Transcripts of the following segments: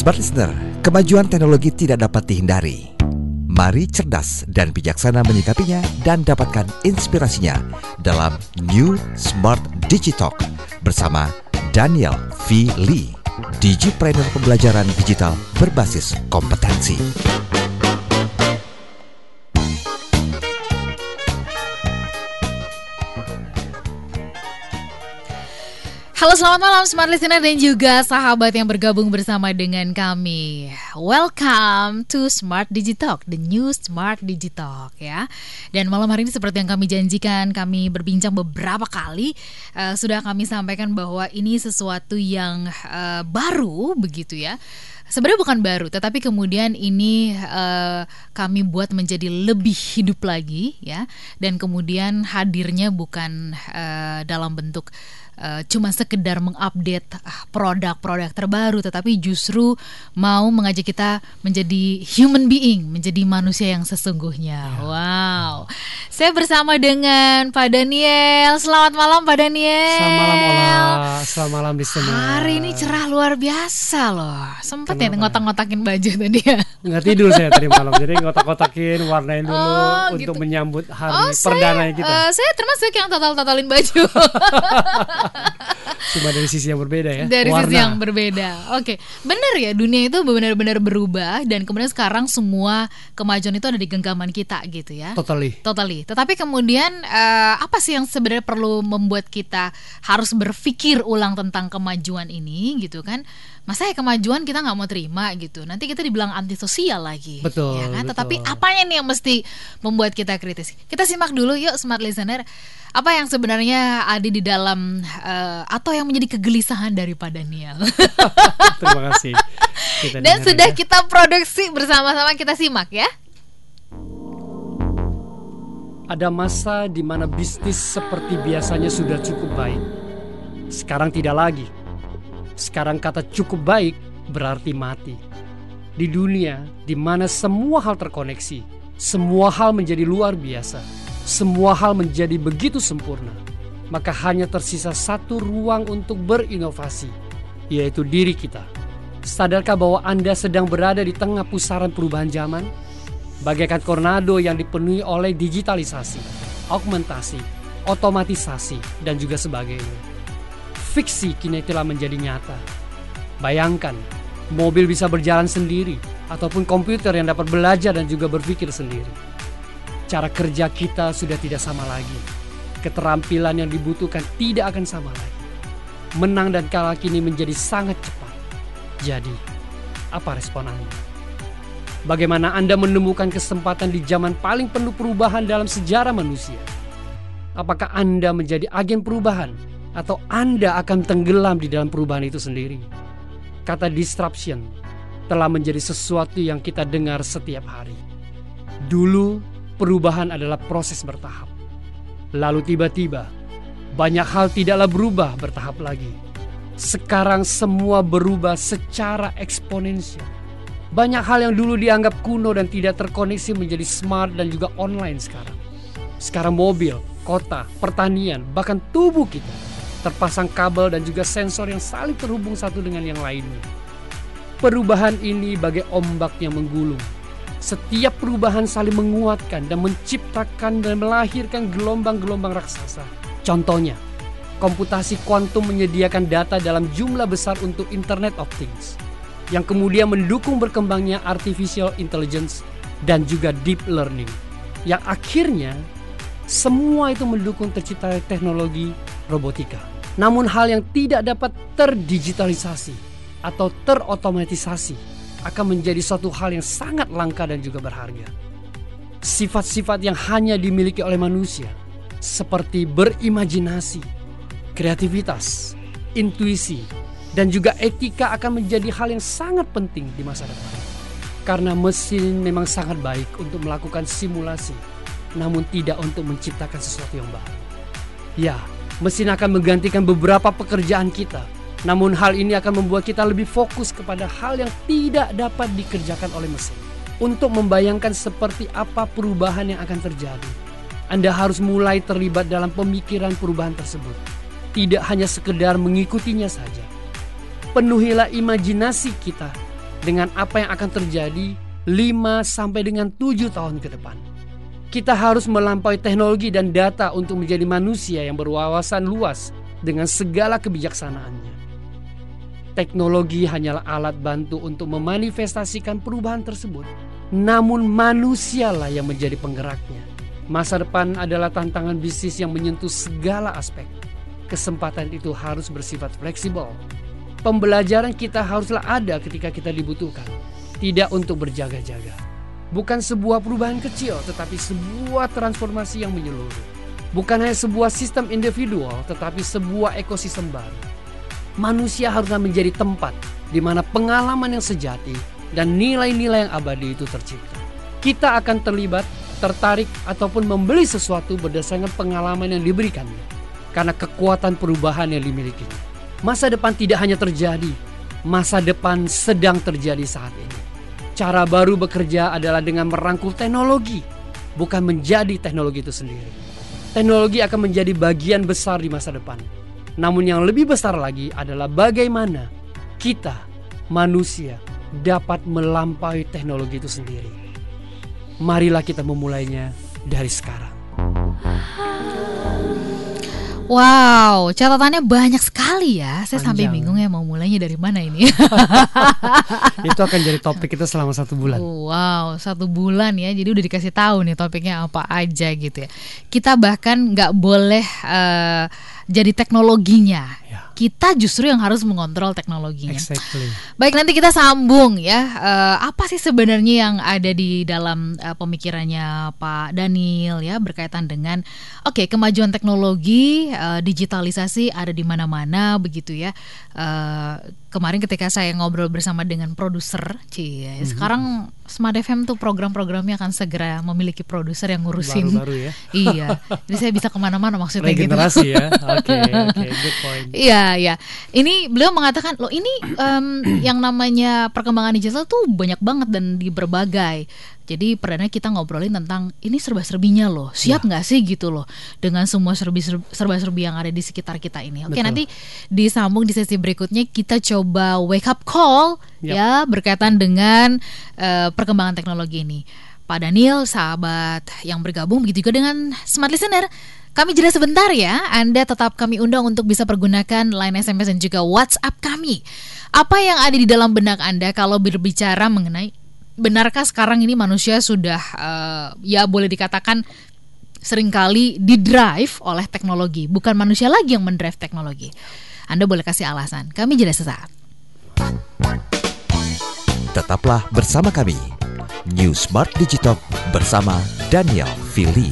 Smart Listener, kemajuan teknologi tidak dapat dihindari. Mari cerdas dan bijaksana menyikapinya dan dapatkan inspirasinya dalam New Smart Digitalk bersama Daniel V. Lee, Digipreneur Pembelajaran Digital Berbasis Kompetensi. Halo selamat malam Smart Listener dan juga sahabat yang bergabung bersama dengan kami. Welcome to Smart Digitalk, the new Smart Digitalk ya. Dan malam hari ini seperti yang kami janjikan kami berbincang beberapa kali uh, Sudah kami sampaikan bahwa ini sesuatu yang uh, baru begitu ya. Sebenarnya bukan baru, tetapi kemudian ini uh, kami buat menjadi lebih hidup lagi ya, dan kemudian hadirnya bukan uh, dalam bentuk uh, cuma sekedar mengupdate ah, produk-produk terbaru tetapi justru mau mengajak kita menjadi human being, menjadi manusia yang sesungguhnya. Ya. Wow. Saya bersama dengan Pak Daniel. Selamat malam Pak Daniel. Selamat malam Ola. Selamat malam di sana. Hari ini cerah luar biasa loh. Sempat ya ngotak-ngotakin baju tadi ya. Nggak tidur saya tadi malam. Jadi ngotak-ngotakin warnain dulu oh, untuk gitu. menyambut hari oh, perdana kita. Uh, saya termasuk yang total-totalin baju. Cuma dari sisi yang berbeda ya. Dari Warna. sisi yang berbeda. Oke, benar ya dunia itu benar-benar berubah dan kemudian sekarang semua kemajuan itu ada di genggaman kita gitu ya. Totally. Totally. Tetapi kemudian uh, apa sih yang sebenarnya perlu membuat kita harus berpikir ulang tentang kemajuan ini gitu kan? Masa ya kemajuan kita nggak mau terima gitu nanti kita dibilang antisosial lagi betul ya kan betul. tetapi apanya nih yang mesti membuat kita kritis kita simak dulu yuk smart listener apa yang sebenarnya ada di dalam uh, atau yang menjadi kegelisahan daripada Niel. Terima kasih. Kita Dan sudah ya. kita produksi bersama-sama kita simak ya. Ada masa di mana bisnis seperti biasanya sudah cukup baik. Sekarang tidak lagi. Sekarang kata cukup baik berarti mati. Di dunia di mana semua hal terkoneksi, semua hal menjadi luar biasa semua hal menjadi begitu sempurna, maka hanya tersisa satu ruang untuk berinovasi, yaitu diri kita. Sadarkah bahwa Anda sedang berada di tengah pusaran perubahan zaman? Bagaikan tornado yang dipenuhi oleh digitalisasi, augmentasi, otomatisasi, dan juga sebagainya. Fiksi kini telah menjadi nyata. Bayangkan, mobil bisa berjalan sendiri, ataupun komputer yang dapat belajar dan juga berpikir sendiri Cara kerja kita sudah tidak sama lagi. Keterampilan yang dibutuhkan tidak akan sama lagi. Menang dan kalah kini menjadi sangat cepat. Jadi, apa respon Anda? Bagaimana Anda menemukan kesempatan di zaman paling penuh perubahan dalam sejarah manusia? Apakah Anda menjadi agen perubahan atau Anda akan tenggelam di dalam perubahan itu sendiri? Kata disruption telah menjadi sesuatu yang kita dengar setiap hari. Dulu perubahan adalah proses bertahap. Lalu tiba-tiba, banyak hal tidaklah berubah bertahap lagi. Sekarang semua berubah secara eksponensial. Banyak hal yang dulu dianggap kuno dan tidak terkoneksi menjadi smart dan juga online sekarang. Sekarang mobil, kota, pertanian, bahkan tubuh kita terpasang kabel dan juga sensor yang saling terhubung satu dengan yang lainnya. Perubahan ini bagai ombak yang menggulung setiap perubahan saling menguatkan dan menciptakan dan melahirkan gelombang-gelombang raksasa. Contohnya, komputasi kuantum menyediakan data dalam jumlah besar untuk Internet of Things yang kemudian mendukung berkembangnya artificial intelligence dan juga deep learning yang akhirnya semua itu mendukung tercipta teknologi robotika. Namun hal yang tidak dapat terdigitalisasi atau terotomatisasi akan menjadi suatu hal yang sangat langka dan juga berharga. Sifat-sifat yang hanya dimiliki oleh manusia, seperti berimajinasi, kreativitas, intuisi, dan juga etika akan menjadi hal yang sangat penting di masa depan. Karena mesin memang sangat baik untuk melakukan simulasi, namun tidak untuk menciptakan sesuatu yang baru. Ya, mesin akan menggantikan beberapa pekerjaan kita, namun hal ini akan membuat kita lebih fokus kepada hal yang tidak dapat dikerjakan oleh mesin. Untuk membayangkan seperti apa perubahan yang akan terjadi, Anda harus mulai terlibat dalam pemikiran perubahan tersebut. Tidak hanya sekedar mengikutinya saja. Penuhilah imajinasi kita dengan apa yang akan terjadi 5 sampai dengan 7 tahun ke depan. Kita harus melampaui teknologi dan data untuk menjadi manusia yang berwawasan luas dengan segala kebijaksanaannya. Teknologi hanyalah alat bantu untuk memanifestasikan perubahan tersebut, namun manusialah yang menjadi penggeraknya. Masa depan adalah tantangan bisnis yang menyentuh segala aspek. Kesempatan itu harus bersifat fleksibel. Pembelajaran kita haruslah ada ketika kita dibutuhkan, tidak untuk berjaga-jaga. Bukan sebuah perubahan kecil, tetapi sebuah transformasi yang menyeluruh. Bukan hanya sebuah sistem individual, tetapi sebuah ekosistem baru. Manusia haruslah menjadi tempat di mana pengalaman yang sejati dan nilai-nilai yang abadi itu tercipta. Kita akan terlibat, tertarik, ataupun membeli sesuatu berdasarkan pengalaman yang diberikannya. Karena kekuatan perubahan yang dimilikinya. Masa depan tidak hanya terjadi, masa depan sedang terjadi saat ini. Cara baru bekerja adalah dengan merangkul teknologi, bukan menjadi teknologi itu sendiri. Teknologi akan menjadi bagian besar di masa depan. Namun yang lebih besar lagi adalah bagaimana kita, manusia, dapat melampaui teknologi itu sendiri. Marilah kita memulainya dari sekarang. Wow, catatannya banyak sekali ya. Saya sampai Panjang. bingung ya mau mulainya dari mana ini. Itu akan jadi topik kita selama satu bulan. Wow, satu bulan ya. Jadi udah dikasih tahu nih topiknya apa aja gitu ya. Kita bahkan nggak boleh eh, jadi teknologinya. Kita justru yang harus mengontrol teknologinya. Exactly. Baik nanti kita sambung ya. Eh, apa sih sebenarnya yang ada di dalam eh, pemikirannya Pak Daniel ya berkaitan dengan oke kemajuan teknologi, eh, digitalisasi ada di mana-mana begitu ya. Eh, kemarin ketika saya ngobrol bersama dengan produser, cie, sekarang Smart FM tuh program-programnya akan segera memiliki produser yang ngurusin. Baru-baru ya. iya, jadi saya bisa ke mana-mana maksudnya gitu. Regenerasi ya. Oke, oke, good point. Iya, iya. Ini beliau mengatakan, loh ini em, yang namanya perkembangan digital tuh banyak banget dan di berbagai. Jadi perdana kita ngobrolin tentang ini serba-serbinya loh. Siap nggak sih gitu loh dengan semua serbi serba-serbi yang ada di sekitar kita ini. Oke, Betul. nanti disambung di sesi berikutnya kita coba wake up call Yap. ya berkaitan dengan eh, perkembangan teknologi ini. Pak Daniel, sahabat yang bergabung begitu juga dengan Smart Listener. Kami jeda sebentar ya. Anda tetap kami undang untuk bisa pergunakan line SMS dan juga WhatsApp kami. Apa yang ada di dalam benak Anda kalau berbicara mengenai benarkah sekarang ini manusia sudah eh, ya boleh dikatakan sering kali didrive oleh teknologi, bukan manusia lagi yang mendrive teknologi. Anda boleh kasih alasan. Kami jeda sesaat. Tetaplah bersama kami. New Smart Digitalk bersama Daniel Fili.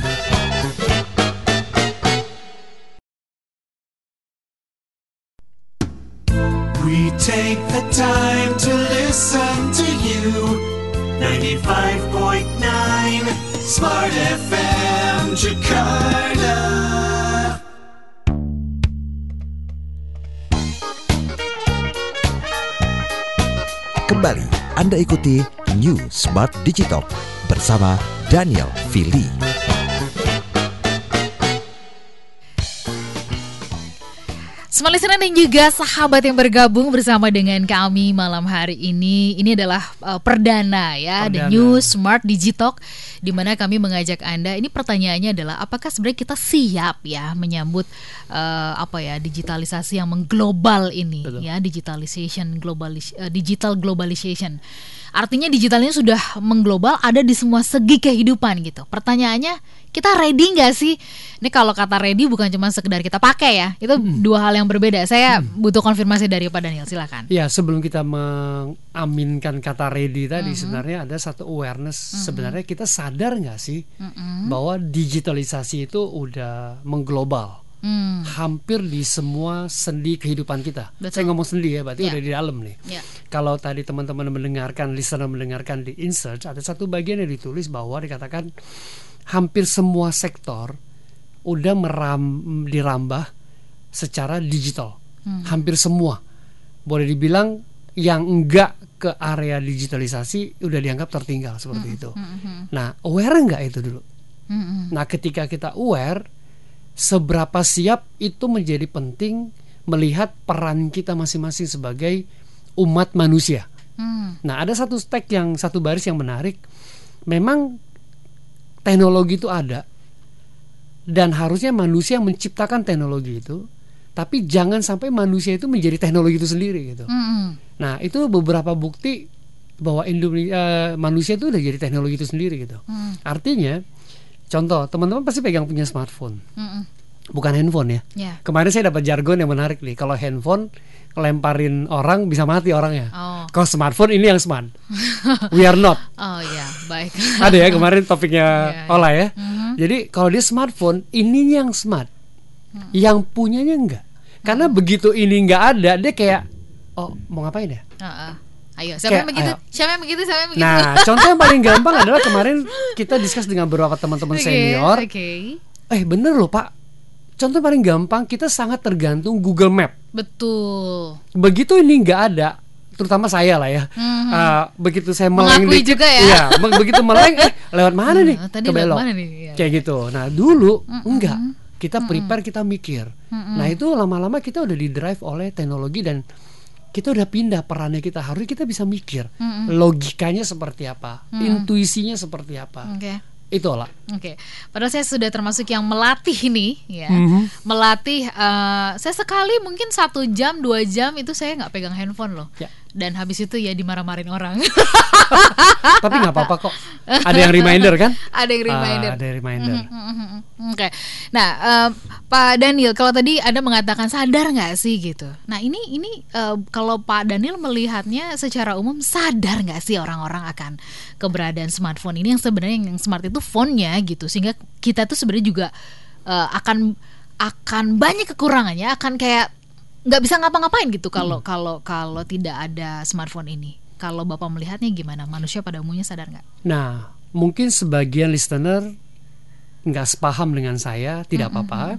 We take the time to listen to you. 95.9 Smart FM Jakarta. Kembali Anda ikuti New Smart Digitalk bersama Daniel Fili. Smart listener dan juga sahabat yang bergabung bersama dengan kami malam hari ini. Ini adalah uh, perdana ya, The Perdana. New Smart Digitalk di mana kami mengajak Anda. Ini pertanyaannya adalah apakah sebenarnya kita siap ya menyambut uh, apa ya digitalisasi yang mengglobal ini Betul. ya, digitalization globalis uh, digital globalization. Artinya digitalnya sudah mengglobal ada di semua segi kehidupan gitu. Pertanyaannya kita ready nggak sih? Ini kalau kata ready bukan cuma sekedar kita pakai ya. Itu dua hal yang berbeda. Saya butuh konfirmasi dari Pak Daniel. Silakan. Ya sebelum kita mengaminkan kata ready tadi sebenarnya ada satu awareness sebenarnya kita sadar nggak sih bahwa digitalisasi itu udah mengglobal Hmm. hampir di semua sendi kehidupan kita. Betul. Saya ngomong sendi ya berarti Ya. udah di dalam nih. Ya. Kalau tadi teman-teman mendengarkan, listener mendengarkan di insert ada satu bagian yang ditulis bahwa dikatakan hampir semua sektor udah meram dirambah secara digital. Hampir semua. Boleh dibilang yang enggak ke area digitalisasi udah dianggap tertinggal seperti itu. Nah, aware enggak itu dulu? Mm-mm. Nah, ketika kita aware, seberapa siap itu menjadi penting melihat peran kita masing-masing sebagai umat manusia. Hmm. Nah, ada satu stack yang satu baris yang menarik. Memang teknologi itu ada dan harusnya manusia menciptakan teknologi itu, tapi jangan sampai manusia itu menjadi teknologi itu sendiri gitu. Mm-mm. Nah, itu beberapa bukti bahwa Indonesia manusia itu udah jadi teknologi itu sendiri gitu. Hmm. Artinya, contoh teman-teman pasti pegang punya smartphone, Mm-mm. bukan handphone ya. Ya. Kemarin saya dapat jargon yang menarik nih. Kalau handphone lemparin orang bisa mati orangnya. Oh. Kalau smartphone ini yang smart. We are not. Oh ya, baik. Ada ya kemarin topiknya Iya, iya. Ola ya. Mhm. Jadi kalau dia smartphone, ininya yang smart. Hmm. Yang punyanya enggak. Karena begitu ini enggak ada, dia kayak oh, mau ngapain ya? Heeh. Ayo, siapa Kayak, yang begitu? ayo. Siapa yang begitu? Siapa yang begitu? Nah, contoh yang paling gampang adalah kemarin kita diskus dengan beberapa teman-teman Oke, senior. Oke. Eh, bener loh, Pak. Contoh paling gampang, kita sangat tergantung Google Map. Betul. begitu ini nggak ada terutama saya lah ya Mhm. Uh, begitu saya meleng Mengakui dikit, juga ya. iya, be- begitu meleng eh lewat mana nih Hmm, tadi kebelok lewat mana nih? Iya. kayak gitu nah dulu enggak kita prepare kita mikir nah itu lama-lama kita udah di drive oleh teknologi dan kita udah pindah perannya kita harusnya kita bisa mikir logikanya seperti apa intuisinya seperti apa Oke. itu lah Oke, padahal saya sudah termasuk yang melatih nih, ya, Mhm. melatih. eh, saya sekali mungkin satu jam, dua jam itu saya nggak pegang handphone loh, Ya. Dan habis itu ya dimarah-marahin orang. tapi nggak apa-apa kok ada yang reminder kan Ada yang reminder. Ah, ada yang reminder Mhm, Oke, nah eh, Pak Daniel, kalau tadi ada mengatakan sadar nggak sih gitu. Nah ini ini eh, kalau Pak Daniel melihatnya secara umum sadar nggak sih orang-orang akan keberadaan smartphone ini yang sebenarnya yang smart itu phone-nya gitu, sehingga kita tuh sebenarnya juga eh, akan akan banyak kekurangannya, akan kayak nggak bisa ngapa-ngapain gitu kalau kalau kalau tidak ada smartphone ini. Kalau bapak melihatnya gimana? Manusia pada umumnya sadar nggak? Nah, mungkin sebagian listener nggak sepaham dengan saya, tidak apa-apa.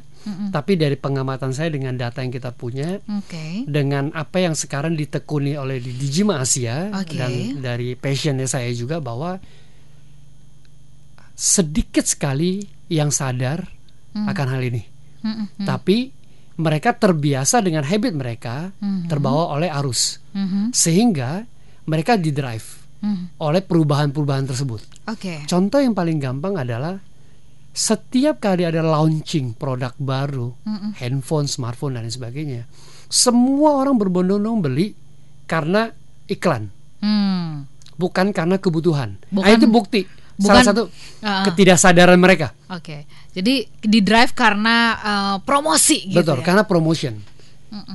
Tapi dari pengamatan saya dengan data yang kita punya, Oke. dengan apa yang sekarang ditekuni oleh di Dijima Asia Oke. dan dari passionnya saya juga bahwa sedikit sekali yang sadar akan hal ini. Mm-mm. Tapi mereka terbiasa dengan habit mereka Mhm. terbawa oleh arus, Mhm. sehingga mereka didrive Mhm. oleh perubahan-perubahan tersebut. Oke. Contoh yang paling gampang adalah setiap kali ada launching produk baru, Mm-mm. handphone, smartphone dan lain sebagainya, semua orang berbondong-bondong beli karena iklan, Hmm. bukan karena kebutuhan. Bukan- nah, itu bukti salah bukan- satu Ah, ah. ketidaksadaran mereka. Oke. Jadi di drive karena eh, promosi gitu Betul, ya. karena promotion,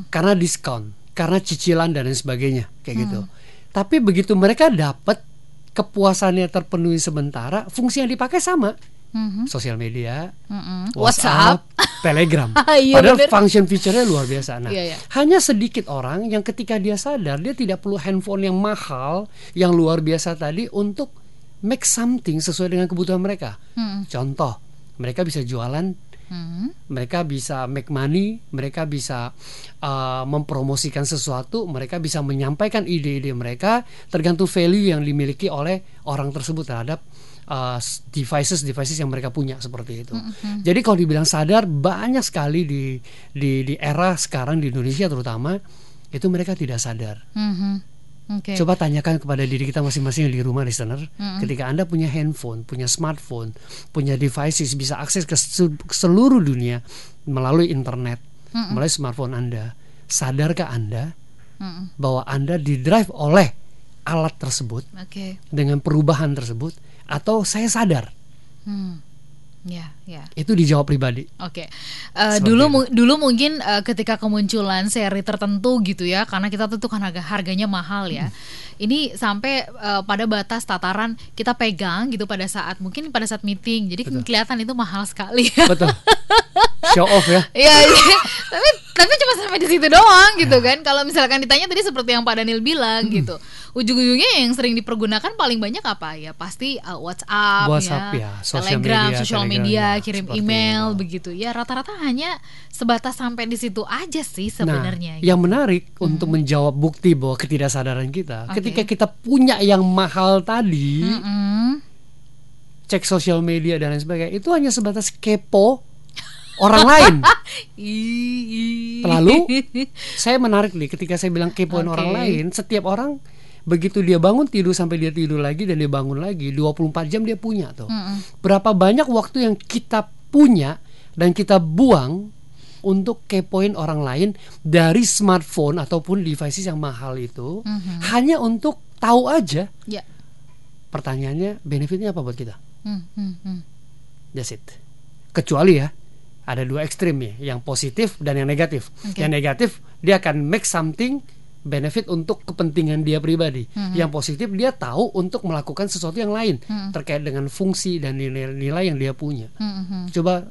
karena diskon, karena cicilan dan lain sebagainya, kayak gitu. Mm. Tapi begitu mereka dapat kepuasannya terpenuhi sementara, fungsi yang dipakai sama, Mhm. sosial media, Mm-mm. WhatsApp, Telegram. Iya, Padahal bener. function feature-nya luar biasa. Nah, Iya, iya. hanya sedikit orang yang ketika dia sadar dia tidak perlu handphone yang mahal, yang luar biasa tadi untuk make something sesuai dengan kebutuhan mereka. Mm-mm. Contoh, mereka bisa jualan, Mhm. mereka bisa make money, mereka bisa uh, mempromosikan sesuatu, mereka bisa menyampaikan ide-ide mereka tergantung value yang dimiliki oleh orang tersebut terhadap uh, devices devices yang mereka punya seperti itu. Jadi kalau dibilang sadar banyak sekali di di di era sekarang di Indonesia terutama itu mereka tidak sadar. Mhm. Oke. Coba tanyakan kepada diri kita masing-masing di rumah listener, ketika Anda punya handphone, punya smartphone, punya devices bisa akses ke se- ke seluruh dunia melalui internet, melalui smartphone Anda. Sadarkah Anda Mm-mm. bahwa Anda didrive oleh alat tersebut Oke. dengan perubahan tersebut atau saya sadar? Hmm. Ya, ya. Itu dijawab pribadi. Oke, Eh, Seperti dulu itu. mu- dulu mungkin eh, ketika kemunculan seri tertentu gitu ya, karena kita tentu kan harga harganya mahal ya. Hmm. Ini sampai eh, pada batas tataran kita pegang gitu pada saat mungkin pada saat meeting, jadi kan kelihatan itu mahal sekali. Betul. Show off ya. Iya, iya. tapi tapi cuma sampai di situ doang gitu kan. Kalau misalkan ditanya tadi seperti yang Pak Daniel bilang gitu, ujung-ujungnya yang sering dipergunakan paling banyak apa ya? Pasti uh, WhatsApp, WhatsApp ya, sosial Telegram, media, sosial media, ya, kirim email itu. begitu. Ya rata-rata hanya sebatas sampai di situ aja sih Nah, sebenarnya. gitu. yang menarik untuk menjawab bukti bahwa ketidaksadaran kita, Oke. ketika kita punya yang mahal tadi, Mm-mm. cek sosial media dan lain sebagainya, itu hanya sebatas kepo orang lain. Lalu saya menarik nih ketika saya bilang kepoin Oke. orang lain, setiap orang begitu dia bangun tidur sampai dia tidur lagi dan dia bangun lagi 24 jam dia punya tuh. Mm-mm. Berapa banyak waktu yang kita punya dan kita buang untuk kepoin orang lain dari smartphone ataupun devices yang mahal itu Mhm. hanya untuk tahu aja. Ya. Pertanyaannya benefitnya apa buat kita? Hmm, hmm, hmm. That's it. Kecuali ya ada dua ekstrim ya, yang positif dan yang negatif. Oke. Yang negatif dia akan make something benefit untuk kepentingan dia pribadi. Mhm. Yang positif dia tahu untuk melakukan sesuatu yang lain Mhm. terkait dengan fungsi dan nilai-nilai yang dia punya. Hmm, hmm. Coba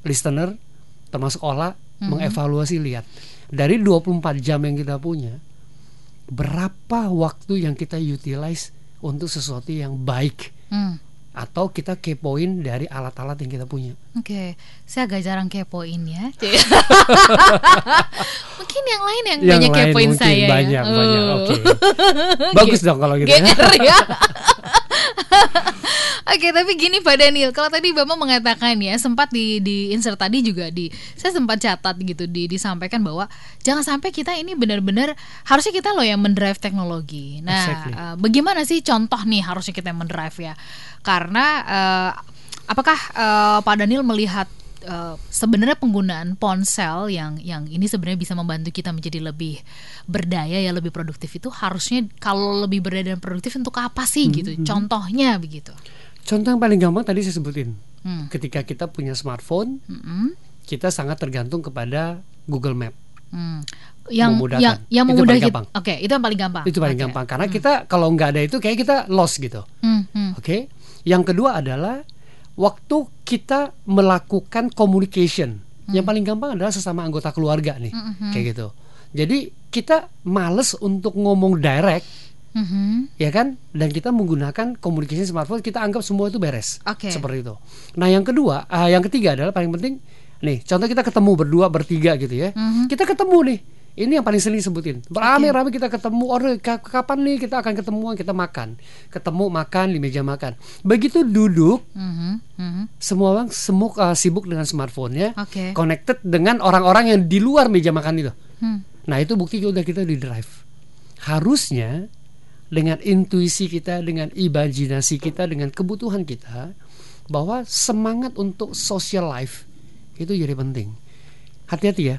listener termasuk Ola Mhm. mengevaluasi lihat dari 24 jam yang kita punya berapa waktu yang kita utilize untuk sesuatu yang baik Hmm. Atau kita kepoin dari alat-alat yang kita punya. Oke, saya agak jarang kepoin ya. mungkin yang lain yang, Yang banyak lain kepoin saya banyak, ya. banyak. Oh. Oke. Bagus dong kalau gitu ya. GR ya. Oke, tapi gini Pak Daniel, kalau tadi Bapak mengatakan ya sempat di di insert tadi juga di saya sempat catat gitu di disampaikan bahwa jangan sampai kita ini benar-benar harusnya kita loh yang mendrive teknologi. Nah, Exactly. eh, bagaimana sih contoh nih harusnya kita yang mendrive ya? Karena eh, apakah eh, Pak Daniel melihat eh, sebenarnya penggunaan ponsel yang yang ini sebenarnya bisa membantu kita menjadi lebih berdaya ya lebih produktif itu harusnya kalau lebih berdaya dan produktif untuk apa sih gitu contohnya begitu Contoh yang paling gampang tadi saya sebutin. Hmm. Ketika kita punya smartphone, Mm-mm. kita sangat tergantung kepada Google Map. Hmm. yang Memudahkan. yang yang Itu memudah paling kita- gampang. oke itu yang paling gampang Itu paling Oke. gampang karena kita kalau nggak ada itu kayak kita lost gitu. Hmm, hmm. Oke. Yang kedua adalah waktu kita melakukan communication. Yang paling gampang adalah sesama anggota keluarga nih. Mhm. Kayak gitu. Jadi kita males untuk ngomong direct Mhm. ya kan dan kita menggunakan komunikasi smartphone kita anggap semua itu beres Oke. seperti itu nah yang kedua ah, yang ketiga adalah paling penting nih contoh kita ketemu berdua bertiga gitu ya Mhm. kita ketemu nih ini yang paling sering sebutin rame-rame kita ketemu orang ka- kapan nih kita akan ketemuan kita makan ketemu makan di meja makan begitu duduk Mhm. Mhm. semua orang semua ah, sibuk dengan smartphone-nya Oke. connected dengan orang-orang yang di luar meja makan itu Hmm. Nah itu bukti udah kita di drive. Harusnya dengan intuisi kita, dengan imajinasi kita, dengan kebutuhan kita, bahwa semangat untuk social life itu jadi penting. Hati-hati ya,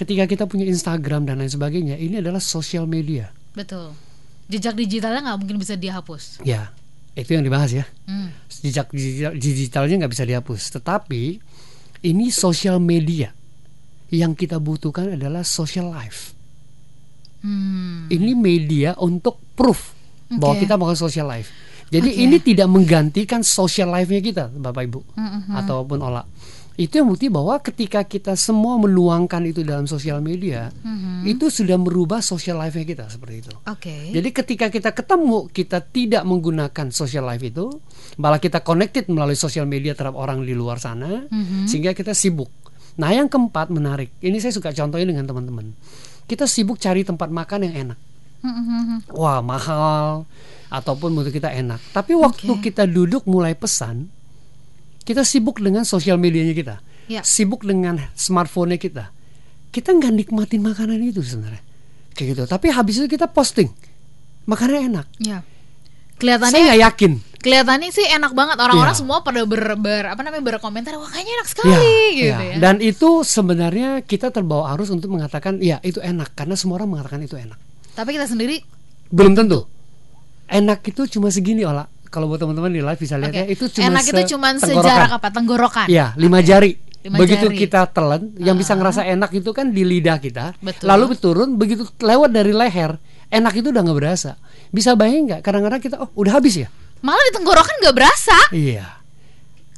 ketika kita punya Instagram dan lain sebagainya, ini adalah social media. betul jejak digitalnya nggak mungkin bisa dihapus Ya, itu yang dibahas ya. Hmm. Jejak digital- digitalnya nggak bisa dihapus, tetapi ini social media yang kita butuhkan adalah social life. Hmm. ini media untuk proof bahwa Oke. kita melakukan social life. Jadi Oke. ini tidak menggantikan social life-nya kita, Bapak Ibu, Mhm. ataupun olah. Itu yang bukti bahwa ketika kita semua menuangkan itu dalam sosial media, Mhm. itu sudah merubah social life-nya kita seperti itu. oke Jadi ketika kita ketemu, kita tidak menggunakan social life itu, malah kita connected melalui sosial media terhadap orang di luar sana, Mhm. sehingga kita sibuk. Nah yang keempat menarik, ini saya suka contohin dengan teman-teman. Kita sibuk cari tempat makan yang enak. Mhm. wah mahal ataupun menurut kita enak. Tapi waktu Oke. kita duduk mulai pesan, kita sibuk dengan sosial medianya kita, Ya. sibuk dengan smartphone-nya kita. Kita nggak nikmatin makanan itu sebenarnya, kayak gitu. Tapi habis itu kita posting, makannya enak. ya Saya kelihatannya nggak yakin. kelihatannya sih enak banget orang-orang Iya. semua pada ber, ber- apa namanya berkomentar wah kayaknya enak sekali gitu ya. ya. Dan itu sebenarnya kita terbawa arus untuk mengatakan, ya itu enak karena semua orang mengatakan itu enak. Tapi kita sendiri Belum tentu. Enak itu cuma segini olah. Kalau buat teman-teman di live bisa lihat oke. ya, itu cuma enak itu se- cuman tenggorokan. sejarak apa tenggorokan. Iya, lima jari. Lima begitu jari. kita telan, yang bisa Ah. ngerasa enak itu kan di lidah kita. Betul. Lalu turun, begitu lewat dari leher, enak itu udah nggak berasa. Bisa bayangin nggak? Kadang-kadang kita, oh udah habis ya? Malah di tenggorokan nggak berasa. Iya,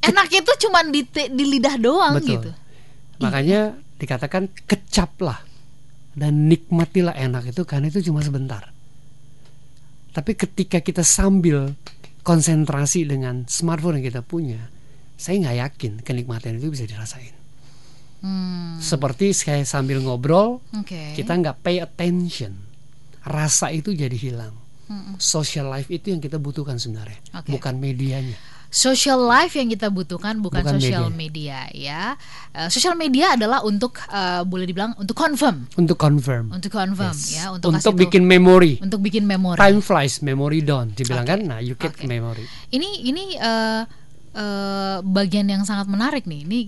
Enaknya itu cuman di di lidah doang betul. gitu. Makanya dikatakan kecaplah dan nikmatilah enak itu karena itu cuma sebentar. Tapi ketika kita sambil konsentrasi dengan smartphone yang kita punya, saya nggak yakin kenikmatan itu bisa dirasain. Hmm, Seperti saya sambil ngobrol, Oke. kita nggak pay attention rasa itu jadi hilang Mm-mm. social life itu yang kita butuhkan sebenarnya Oke. bukan medianya social life yang kita butuhkan bukan, Bukan social media, ya. Eh, social media adalah untuk eh, boleh dibilang untuk confirm, Untuk confirm. untuk confirm Yes. ya, untuk, Untuk bikin memori. untuk bikin memori. Time flies, memory don't. Dibilang Oke. kan, nah you get Oke. memory. Ini ini eh, eh, bagian yang sangat menarik nih. Ini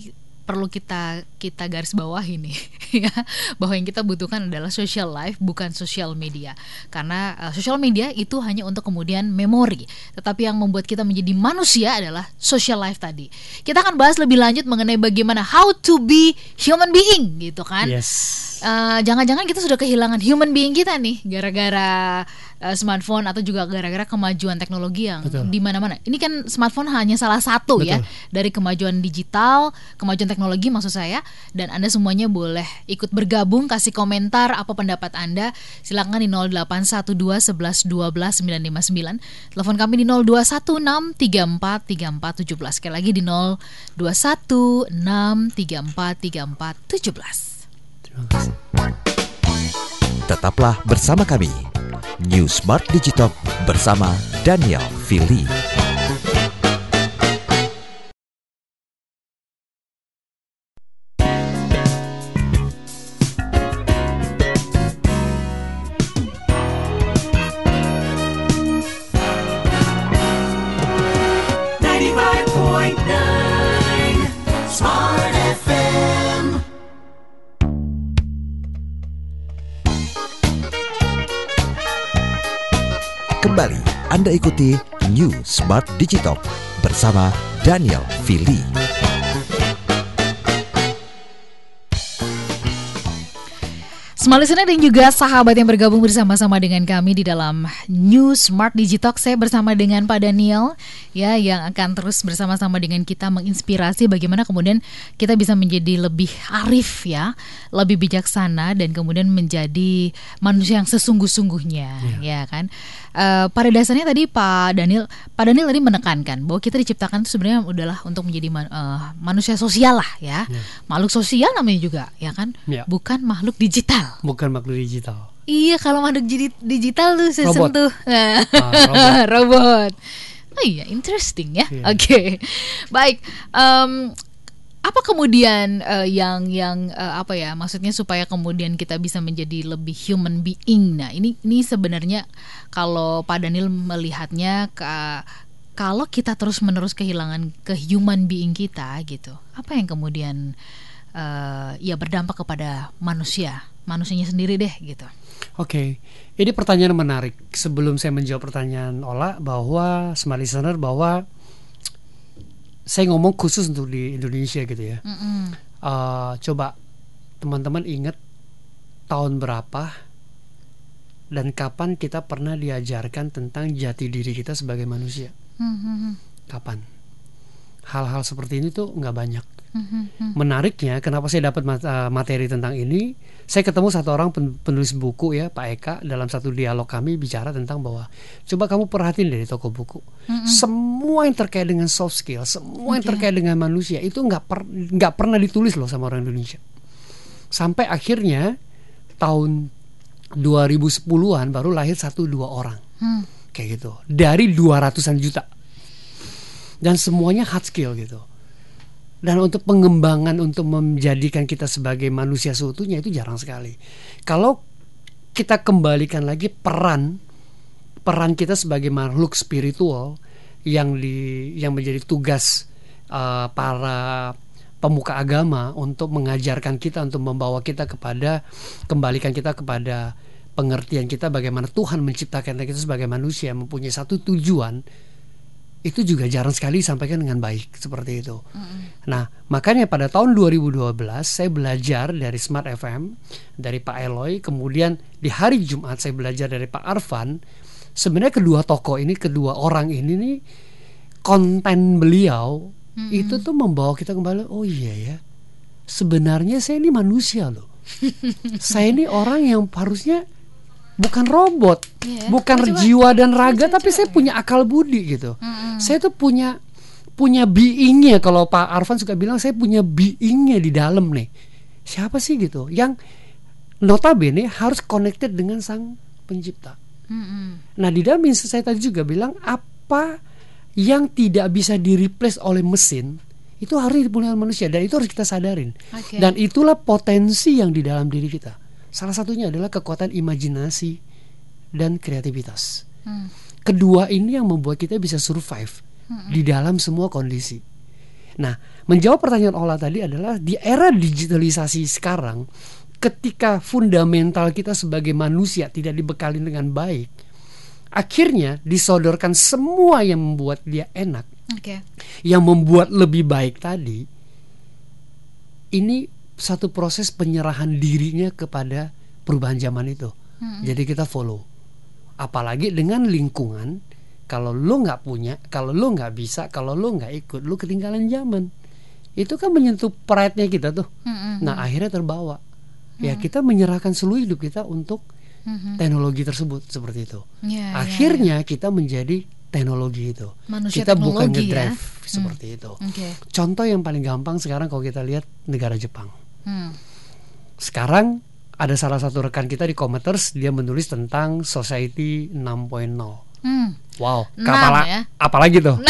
perlu kita kita garis bawahi nih ya. Bahwa yang kita butuhkan adalah social life bukan social media. Karena eh, social media itu hanya untuk kemudian memori. Tetapi yang membuat kita menjadi manusia adalah social life tadi. Kita akan bahas lebih lanjut mengenai bagaimana how to be human being gitu kan? Yes. Eh, jangan-jangan kita sudah kehilangan human being kita nih gara-gara eh, smartphone atau juga gara-gara kemajuan teknologi yang di mana-mana. Ini kan smartphone hanya salah satu ya Betul. dari kemajuan digital, kemajuan teknologi maksud saya dan Anda semuanya boleh ikut bergabung kasih komentar apa pendapat Anda. Silakan di 0812 11 12 959. Telepon kami di 0216 34 34 17. Sekali lagi di 021 6 34 34 17. Terima kasih. Tetaplah bersama kami. New Smart Digitalk bersama Daniel Fili. Kembali Anda ikuti New Smart Digitalk bersama Daniel Fili. Smart listener dan juga sahabat yang bergabung bersama-sama dengan kami di dalam New Smart Digitalk saya bersama dengan Pak Daniel ya yang akan terus bersama-sama dengan kita menginspirasi bagaimana kemudian kita bisa menjadi lebih arif ya, lebih bijaksana dan kemudian menjadi manusia yang sesungguh-sungguhnya ya kan. Eh, pada dasarnya tadi Pak Daniel Pak Daniel tadi menekankan bahwa kita diciptakan itu sebenarnya adalah untuk menjadi man- eh, manusia sosial lah ya. Makhluk sosial namanya juga ya kan, Ya. bukan makhluk digital. Bukan makhluk digital. Iya, kalau makhluk jadi- digital tuh saya Robot. sentuh Ah, robot. robot. Oh iya, interesting ya. Iya. Oke, baik. Em, apa kemudian eh, yang yang eh, apa ya? Maksudnya supaya kemudian kita bisa menjadi lebih human being. Nah, ini ini sebenarnya kalau Pak Daniel melihatnya ke kalau kita terus menerus kehilangan ke human being kita gitu, apa yang kemudian eh, ya berdampak kepada manusia, manusianya sendiri deh gitu. Oke, ini pertanyaan menarik. Sebelum saya menjawab pertanyaan Ola bahwa smart listener bahwa saya ngomong khusus untuk di Indonesia gitu ya. Mm-mm. Eh, coba teman-teman ingat tahun berapa dan kapan kita pernah diajarkan tentang jati diri kita sebagai manusia? Hmm, Kapan? Hal-hal seperti ini tuh nggak banyak. Hmm, Menariknya, kenapa saya dapat mat- materi tentang ini? Saya ketemu satu orang pen- penulis buku ya, Pak Eka, dalam satu dialog kami bicara tentang bahwa coba kamu perhatiin dari toko buku, semua yang terkait dengan soft skill, semua yang Oke. terkait dengan manusia itu nggak per- nggak pernah ditulis loh sama orang Indonesia. Sampai akhirnya tahun 2010-an baru lahir satu dua orang Hmm. kayak gitu dari 200-an juta dan semuanya hard skill gitu dan untuk pengembangan untuk menjadikan kita sebagai manusia seutuhnya itu jarang sekali. Kalau kita kembalikan lagi peran peran kita sebagai makhluk spiritual yang di yang menjadi tugas uh, para pemuka agama untuk mengajarkan kita untuk membawa kita kepada kembalikan kita kepada pengertian kita bagaimana Tuhan menciptakan kita sebagai manusia mempunyai satu tujuan itu juga jarang sekali disampaikan dengan baik seperti itu. Nah, makanya pada tahun 2012 saya belajar dari Smart FM, dari Pak Eloy, kemudian di hari Jumat saya belajar dari Pak Arfan. Sebenarnya kedua tokoh ini, kedua orang ini nih konten beliau itu tuh membawa kita kembali, oh iya ya. Sebenarnya saya ini manusia loh. saya ini orang yang harusnya bukan robot, Iya. bukan Coba, jiwa dan raga, coba, tapi coba. saya punya akal budi gitu. Mm-mm. Saya tuh punya punya beingnya kalau Pak Arfan suka bilang saya punya beingnya di dalam nih. Siapa sih gitu? Yang notabene harus connected dengan sang pencipta. Mm-mm. Nah di dalam saya tadi juga bilang apa yang tidak bisa di replace oleh mesin itu harus dipunya oleh manusia dan itu harus kita sadarin. Oke. Dan itulah potensi yang di dalam diri kita. Salah satunya adalah kekuatan imajinasi dan kreativitas. Hmm. Kedua ini yang membuat kita bisa survive di dalam semua kondisi. Nah, menjawab pertanyaan Ola tadi adalah di era digitalisasi sekarang, ketika fundamental kita sebagai manusia tidak dibekali dengan baik, akhirnya disodorkan semua yang membuat dia enak, Oke. yang membuat lebih baik tadi. Ini satu proses penyerahan dirinya kepada perubahan zaman itu. Jadi kita follow. Apalagi dengan lingkungan, kalau lu nggak punya, kalau lu nggak bisa, kalau lu nggak ikut, lu ketinggalan zaman. Itu kan menyentuh pride-nya kita tuh. Mm-mm. Nah akhirnya terbawa. Ya kita menyerahkan seluruh hidup kita untuk Mhm. teknologi tersebut seperti itu. Ya, ya, Akhirnya kita menjadi teknologi itu. Manusia kita bukan ya. ngedrive seperti itu. Oke. Contoh yang paling gampang sekarang kalau kita lihat negara Jepang. Hmm. Sekarang ada salah satu rekan kita di Commenters dia menulis tentang Society 6.0. Hmm. Wow, kapala, ya? apalagi tuh?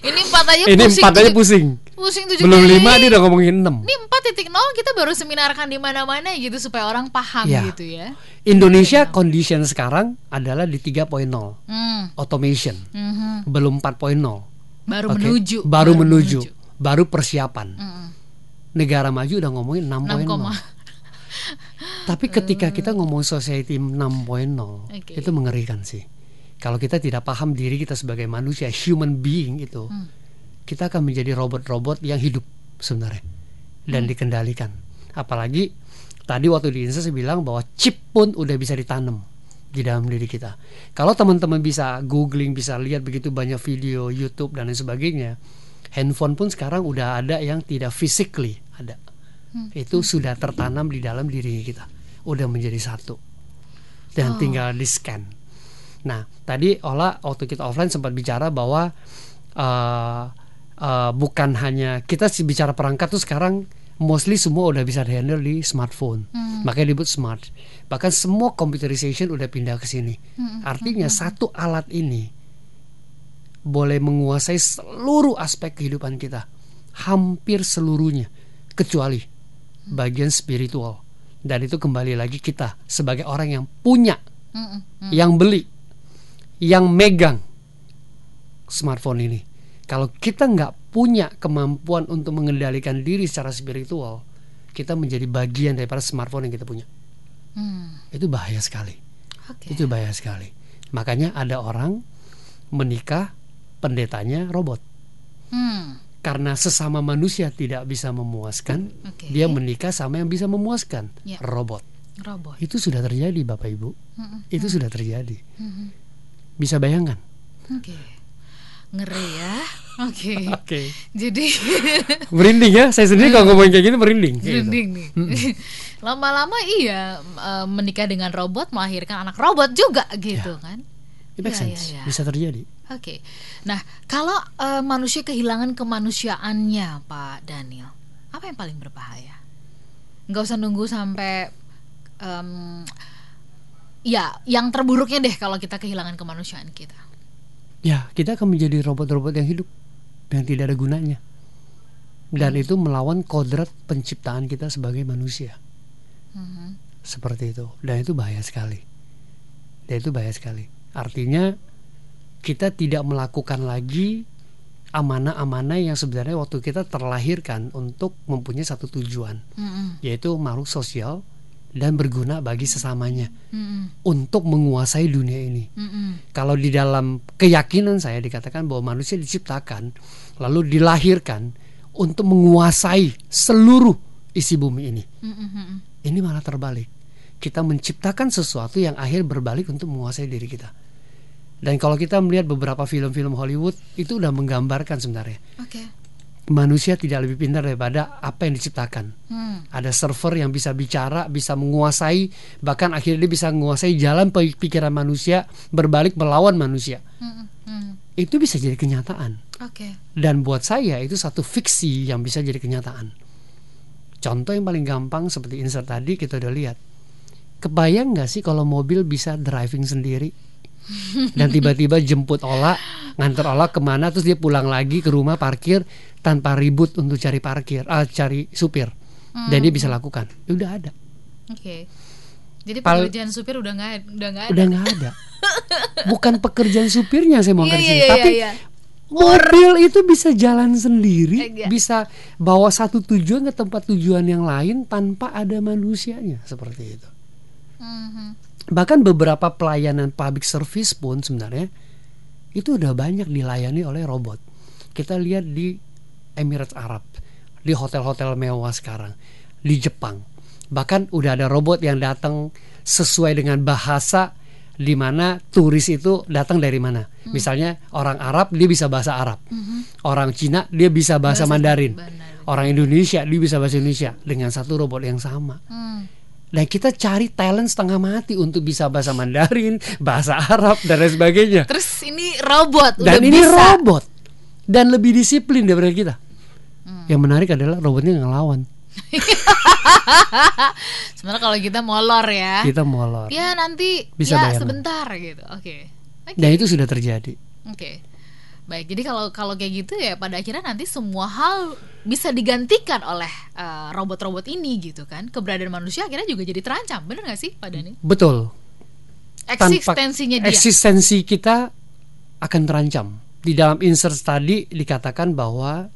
Ini empat aja Ini pusing. empat aja pusing. Pusing tujuh Belum kali. lima dia udah ngomongin enam. Ini 4.0 kita baru seminarkan di mana-mana gitu supaya orang paham Ya. gitu ya. Indonesia condition sekarang adalah di 3.0 Hmm. automation, Mhm. belum 4.0. Baru Oke, menuju. Baru, menuju. Baru persiapan. Mm-mm. Negara maju udah ngomongin 6.0. 6, koma. Tapi ketika kita ngomong society 6.0 Oke. itu mengerikan sih. Kalau kita tidak paham diri kita sebagai manusia, human being itu, Hmm. kita akan menjadi robot-robot yang hidup sebenarnya dan Hmm. dikendalikan. Apalagi tadi waktu di Insta saya bilang bahwa chip pun udah bisa ditanam di dalam diri kita. Kalau teman-teman bisa googling, bisa lihat begitu banyak video YouTube dan lain sebagainya, handphone pun sekarang udah ada yang tidak physically ada. Itu sudah tertanam di dalam diri kita, udah menjadi satu dan tinggal di scan. Nah, tadi Ola waktu kita offline sempat bicara bahwa uh, uh, bukan hanya kita sih bicara perangkat tuh sekarang mostly semua udah bisa handle di smartphone. Makanya disebut smart. Bahkan semua computerization udah pindah ke sini. Artinya satu alat ini boleh menguasai seluruh aspek kehidupan kita. Hampir seluruhnya kecuali bagian spiritual. Dan itu kembali lagi kita sebagai orang yang punya Mm-mm. yang beli, yang megang smartphone ini. Kalau kita nggak punya kemampuan untuk mengendalikan diri secara spiritual, kita menjadi bagian daripada smartphone yang kita punya. Hmm. Itu bahaya sekali. Oke. Itu bahaya sekali. Makanya ada orang menikah pendetanya robot. Hmm. Karena sesama manusia tidak bisa memuaskan, Oke. dia menikah sama yang bisa memuaskan, Ya. robot. Robot. Itu sudah terjadi, Bapak Ibu. Mm-mm. Itu sudah terjadi. Mhm. Bisa bayangkan? Oke. Ngeri ya. Oke. Oke. Jadi merinding ya saya sendiri kalau ngomong kayak gini merinding gitu. Merinding nih. Lama-lama iya eh, menikah dengan robot melahirkan anak robot juga gitu kan. It makes Iya, sense. iya, iya. bisa terjadi Oke. Nah, kalau eh, manusia kehilangan kemanusiaannya, Pak Daniel, apa yang paling berbahaya? Nggak usah nunggu sampai em, ya, yang terburuknya deh kalau kita kehilangan kemanusiaan kita. ya kita akan menjadi robot-robot yang hidup yang tidak ada gunanya dan itu melawan kodrat penciptaan kita sebagai manusia Mhm. seperti itu dan itu bahaya sekali dan itu bahaya sekali artinya kita tidak melakukan lagi amanah-amanah yang sebenarnya waktu kita terlahirkan untuk mempunyai satu tujuan Mm-mm. yaitu makhluk sosial dan berguna bagi sesamanya Mm-mm. untuk menguasai dunia ini. Mm-mm. Kalau di dalam keyakinan saya dikatakan bahwa manusia diciptakan lalu dilahirkan untuk menguasai seluruh isi bumi ini. Mm-mm. Ini malah terbalik. Kita menciptakan sesuatu yang akhir berbalik untuk menguasai diri kita. Dan kalau kita melihat beberapa film-film Hollywood itu udah menggambarkan sebenarnya Oke. manusia tidak lebih pintar daripada apa yang diciptakan. Hmm. Ada server yang bisa bicara, bisa menguasai, bahkan akhirnya dia bisa menguasai jalan pikiran manusia berbalik melawan manusia. Mm-mm. Mm. Itu bisa jadi kenyataan. Oke. Dan buat saya itu satu fiksi yang bisa jadi kenyataan. Contoh yang paling gampang seperti insert tadi kita udah lihat. Kebayang nggak sih kalau mobil bisa driving sendiri? Dan tiba-tiba jemput Ola, nganter Ola ke mana terus dia pulang lagi ke rumah parkir tanpa ribut untuk cari parkir ah cari supir dan dia bisa lakukan Ya udah ada Oke. Jadi Pal- pekerjaan supir udah nggak udah nggak ada. udah nggak ada bukan pekerjaan supirnya saya mau di iya, sini iya, tapi iya. mobil itu bisa jalan sendiri Eh, iya. bisa bawa satu tujuan ke tempat tujuan yang lain tanpa ada manusianya seperti itu Mhm. Bahkan beberapa pelayanan public service pun sebenarnya itu udah banyak dilayani oleh robot. Kita lihat di Emirates Arab, di hotel-hotel mewah sekarang, di Jepang. Bahkan udah ada robot yang datang sesuai dengan bahasa di mana turis itu datang dari mana. Misalnya orang Arab dia bisa bahasa Arab. Orang Cina dia bisa bahasa, Bahasa Mandarin. Mandarin. Orang Indonesia dia bisa bahasa Indonesia dengan satu robot yang sama. Hmm. Dan kita cari talent setengah mati untuk bisa bahasa Mandarin, bahasa Arab dan lain sebagainya. Terus ini robot Dan udah ini bisa. robot dan lebih disiplin daripada kita. Hmm. Yang menarik adalah robotnya ngelawan. Sebenarnya kalau kita molor ya. Kita molor. Ya nanti Bisa ya bayangkan. sebentar gitu. Oke. Oke. Dan itu sudah terjadi. Oke. Baik, jadi kalau kalau kayak gitu ya pada akhirnya nanti semua hal bisa digantikan oleh eh, robot-robot ini gitu kan. Keberadaan manusia akhirnya juga jadi terancam. Bener gak sih Pak Dani? Betul. Tanpa- Eksistensinya dia. Eksistensi kita akan terancam. Di dalam insert tadi dikatakan bahwa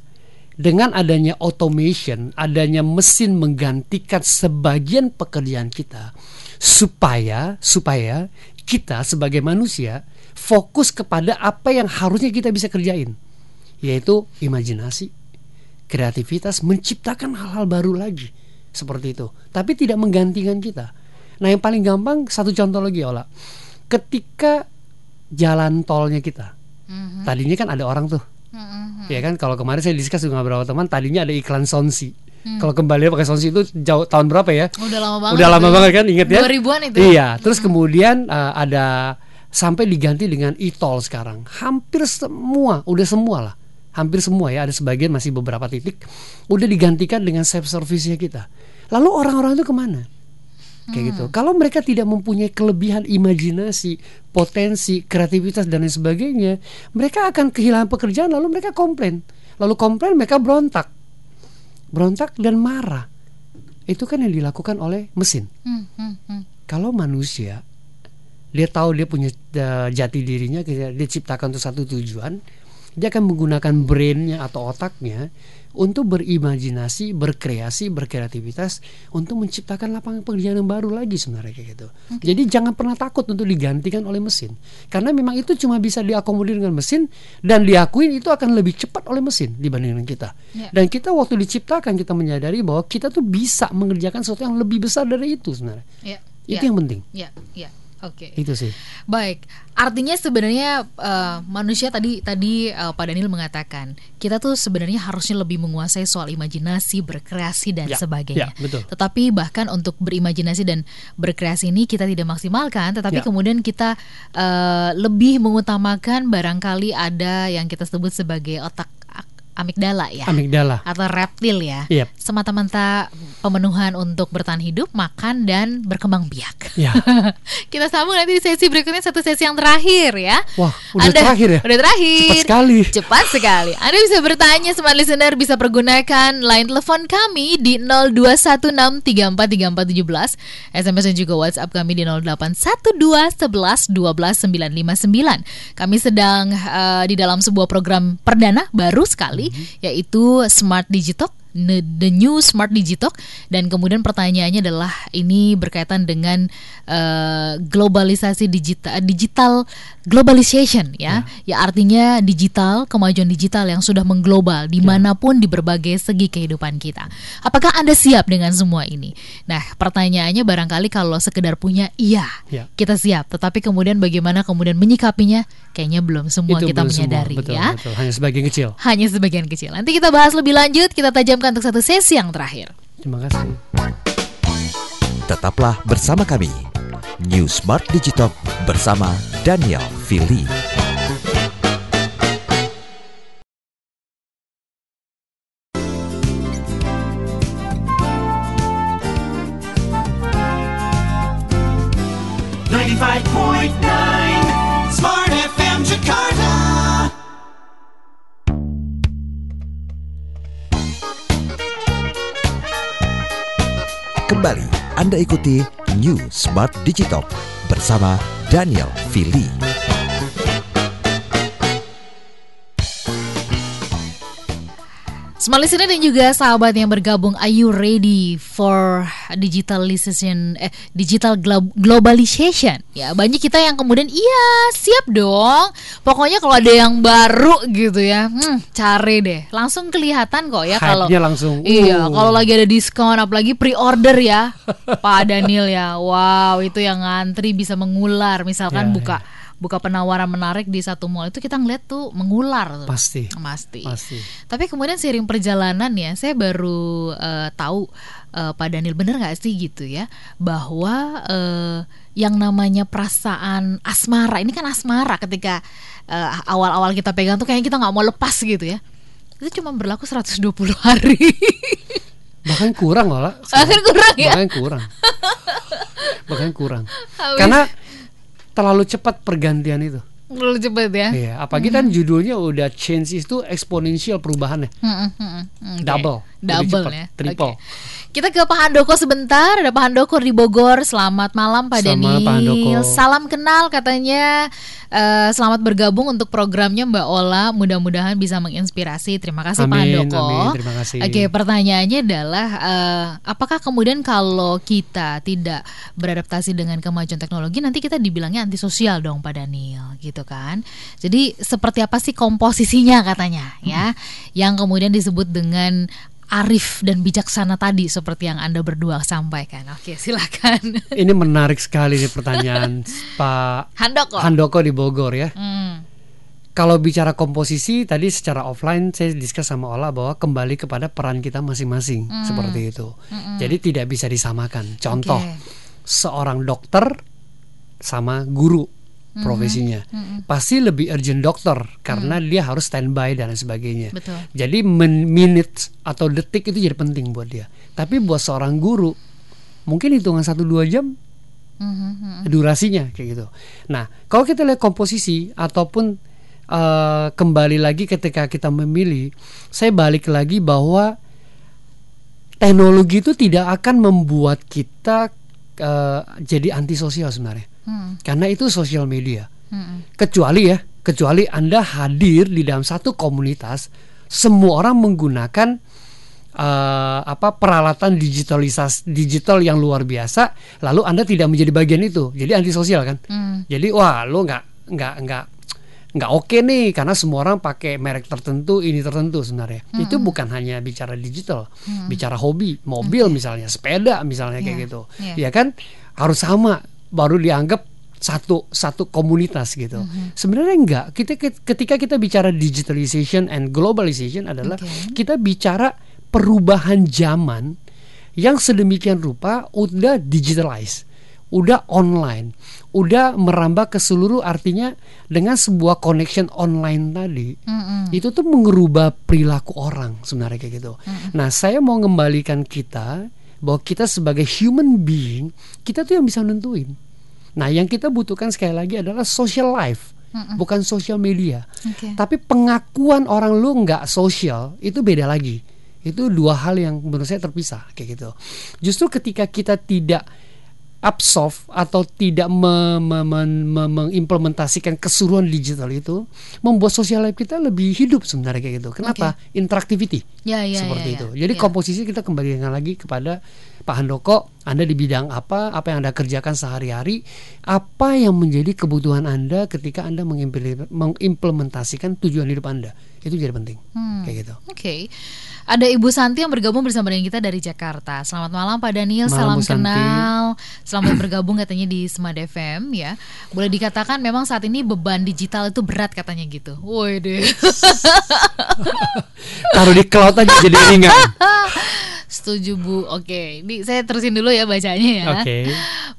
dengan adanya automation, adanya mesin menggantikan sebagian pekerjaan kita supaya supaya kita sebagai manusia fokus kepada apa yang harusnya kita bisa kerjain, yaitu imajinasi, kreativitas, menciptakan hal-hal baru lagi seperti itu. Tapi tidak menggantikan kita. Nah, yang paling gampang satu contoh lagi Ola. Ketika jalan tolnya kita. Mhm, Tadinya kan ada orang tuh. mhm, Ya kan kalau kemarin saya diskus dengan beberapa teman tadinya ada iklan Sonsi. Hmm. Kalau kembali pakai Sonsi itu jauh tahun berapa ya? Udah lama banget. Udah lama banget kan inget ya? 2000-an itu. Iya, terus kemudian uh, ada sampai diganti dengan e-tol sekarang. Hampir semua, udah semua lah. Hampir semua ya, ada sebagian masih beberapa titik udah digantikan dengan self service-nya kita. Lalu orang-orang itu ke mana? Kayak gitu. Kalau mereka tidak mempunyai kelebihan imajinasi, potensi, kreativitas dan lain sebagainya, mereka akan kehilangan pekerjaan lalu mereka komplain. Lalu komplain mereka berontak. Berontak dan marah. Itu kan yang dilakukan oleh mesin Hmm, hmm, hmm. kalau manusia dia tahu dia punya uh, jati dirinya dia ciptakan untuk satu tujuan dia akan menggunakan brainnya atau otaknya untuk berimajinasi, berkreasi, berkreativitas untuk menciptakan lapangan pekerjaan yang baru lagi sebenarnya kayak gitu. Jadi jangan pernah takut untuk digantikan oleh mesin. Karena memang itu cuma bisa diakomodir dengan mesin dan diakuin itu akan lebih cepat oleh mesin dibandingkan kita. Ya. Dan kita waktu diciptakan kita menyadari bahwa kita tuh bisa mengerjakan sesuatu yang lebih besar dari itu sebenarnya. Ya, Itu ya, yang penting. ya, ya. Oke. Itu sih. Baik, artinya sebenarnya eh, manusia tadi tadi eh, Pak Daniel mengatakan kita tuh sebenarnya harusnya lebih menguasai soal imajinasi, berkreasi dan Ya, sebagainya. ya, betul. Tetapi bahkan untuk berimajinasi dan berkreasi ini kita tidak maksimalkan, tetapi Ya. kemudian kita eh, lebih mengutamakan barangkali ada yang kita sebut sebagai otak ak- amigdala ya. Amigdala. atau reptil ya. Yep. Semata-mata pemenuhan untuk bertahan hidup, makan dan berkembang biak. Ya. Kita sambung nanti di sesi berikutnya satu sesi yang terakhir ya. Wah, udah terakhir ya? Udah terakhir. Cepat sekali. Cepat sekali. Anda bisa bertanya smart listener bisa pergunakan line telepon kami di 0216343417, SMS dan juga WhatsApp kami di 0812112959. Kami sedang eh, di dalam sebuah program perdana baru sekali yaitu Smart Digitalk the new smart digitalk dan kemudian pertanyaannya adalah ini berkaitan dengan eh, globalisasi digital digital globalization ya ya artinya digital kemajuan digital yang sudah mengglobal di mana pun di berbagai segi kehidupan kita apakah anda siap dengan semua ini nah pertanyaannya barangkali kalau sekedar punya iya Ya. kita siap tetapi kemudian bagaimana kemudian menyikapinya kayaknya belum semua itu kita belum semua. menyadari betul, ya betul. Hanya sebagian kecil. hanya sebagian kecil. Nanti kita bahas lebih lanjut, kita tajamkan untuk satu sesi yang terakhir. Terima kasih. Tetaplah bersama kami. New Smart Digitalk bersama Daniel Fili. Kembali Anda ikuti New Smart Digital bersama Daniel Fili. Smart listener dan juga sahabat yang bergabung, are you ready for digitalization, eh, digital glo- globalization? Ya, banyak kita yang kemudian, iya siap dong. Pokoknya kalau ada yang baru gitu ya, hmm, cari deh. Langsung kelihatan kok ya kalau langsung. Iya, uh. kalau lagi ada diskon, apalagi pre-order ya, Pak Daniel ya. Wow, itu yang ngantri bisa mengular. Misalkan Ya, buka buka penawaran menarik di satu mall itu kita ngeliat tuh mengular tuh. Pasti. Pasti. Pasti. Tapi kemudian seiring perjalanan ya, saya baru eh, tahu eh, Pak Daniel bener nggak sih gitu ya, bahwa eh, yang namanya perasaan asmara ini kan asmara ketika awal-awal kita pegang tuh kayaknya kita nggak mau lepas gitu ya. Itu cuma berlaku 120 hari. Bahkan kurang lah. Bahkan kurang ya. Bahkan kurang. Bahkan kurang. Habis- Karena terlalu cepat pergantian itu. Terlalu cepet ya. Iya, apalagi kan judulnya udah change itu eksponensial perubahannya. Hmm, hmm, hmm, hmm. Oke. Double. Double ya. Triple. Oke. Kita ke Pak Handoko sebentar. Ada Pak Handoko di Bogor. Selamat malam Pak Pak. Handoko. Salam kenal katanya. eh, selamat bergabung untuk programnya Mbak Ola. Mudah-mudahan bisa menginspirasi. Terima kasih Pak Amin, Handoko. amin. Terima kasih. Oke, pertanyaannya adalah eh, apakah kemudian kalau kita tidak beradaptasi dengan kemajuan teknologi nanti kita dibilangnya antisosial dong Pak Daniel gitu kan. Jadi seperti apa sih komposisinya katanya ya yang kemudian disebut dengan arif dan bijaksana tadi seperti yang Anda berdua sampaikan. Oke, silakan. Ini menarik sekali nih pertanyaan Pak Handoko. Handoko di Bogor ya. Hmm, Kalau bicara komposisi tadi secara offline saya diskus sama Ola bahwa kembali kepada peran kita masing-masing seperti itu. Jadi tidak bisa disamakan. Contoh Oke. seorang dokter sama guru profesinya pasti lebih urgent dokter karena dia harus standby dan lain sebagainya. Betul. Jadi men- minutes atau detik itu jadi penting buat dia. Tapi buat seorang guru mungkin hitungan 1-2 jam mhm, mhm. durasinya kayak gitu. Nah, kalau kita lihat komposisi ataupun eh, kembali lagi ketika kita memilih, saya balik lagi bahwa teknologi itu tidak akan membuat kita eh, jadi antisosial sebenarnya, Hmm, karena itu sosial media. hmm, Kecuali ya, kecuali anda hadir di dalam satu komunitas, semua orang menggunakan eh, apa peralatan digitalisasi digital yang luar biasa, lalu anda tidak menjadi bagian itu, jadi antisosial kan? hmm. Jadi wah lo nggak nggak nggak nggak oke nih karena semua orang pakai merek tertentu ini tertentu sebenarnya. Itu bukan hanya bicara digital, bicara hobi, mobil misalnya, sepeda misalnya kayak Iya, gitu. iya. Ya kan harus sama baru dianggap satu satu komunitas gitu. Sebenarnya enggak. Kita ketika kita bicara digitalization and globalization adalah Oke. kita bicara perubahan zaman yang sedemikian rupa udah digitalize, udah online, udah merambah ke seluruh artinya dengan sebuah connection online tadi. Mm-mm. Itu tuh mengubah perilaku orang sebenarnya kayak gitu. Nah, saya mau mengembalikan kita bahwa kita sebagai human being, kita tuh yang bisa nentuin. Nah, yang kita butuhkan sekali lagi adalah social life, bukan social media. Oke. Tapi pengakuan orang lu nggak sosial itu beda lagi. Itu dua hal yang menurut saya terpisah kayak gitu. Justru ketika kita tidak absorb atau tidak me- me- men- me- mengimplementasikan keseluruhan digital itu membuat sosial life kita lebih hidup sebenarnya kayak gitu. Kenapa? Interactivity Ya, ya, seperti ya, itu. ya. Jadi Ya. komposisi kita kembalikan lagi kepada Pak Handoko, Anda di bidang apa, apa yang Anda kerjakan sehari-hari, apa yang menjadi kebutuhan Anda ketika Anda mengimplementasikan tujuan hidup Anda. Itu jadi penting. Hmm. Kayak gitu. Oke. Ada Ibu Santi yang bergabung bersama dengan kita dari Jakarta. Selamat malam Pak Daniel, salam Santi. kenal. Selamat bergabung katanya di Smart FM ya. Boleh dikatakan memang saat ini beban digital itu berat katanya gitu. Woi deh. Taruh di cloud aja jadi ringan. Setuju Bu. Oke, ini saya terusin dulu ya bacanya ya. Oke.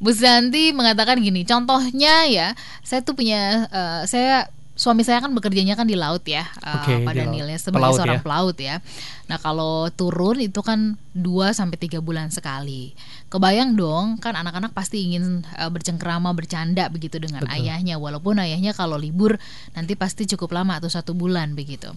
Bu Santi mengatakan gini, contohnya ya, saya tuh punya, eh, saya suami saya kan bekerjanya kan di laut ya, uh, Oke, Pak di laut. Daniel ya sebagai Pelaut seorang ya. pelaut ya. Nah kalau turun itu kan 2 sampai tiga bulan sekali. Kebayang dong kan anak-anak pasti ingin uh, bercengkrama bercanda begitu dengan Betul. ayahnya, walaupun ayahnya kalau libur nanti pasti cukup lama atau satu bulan begitu.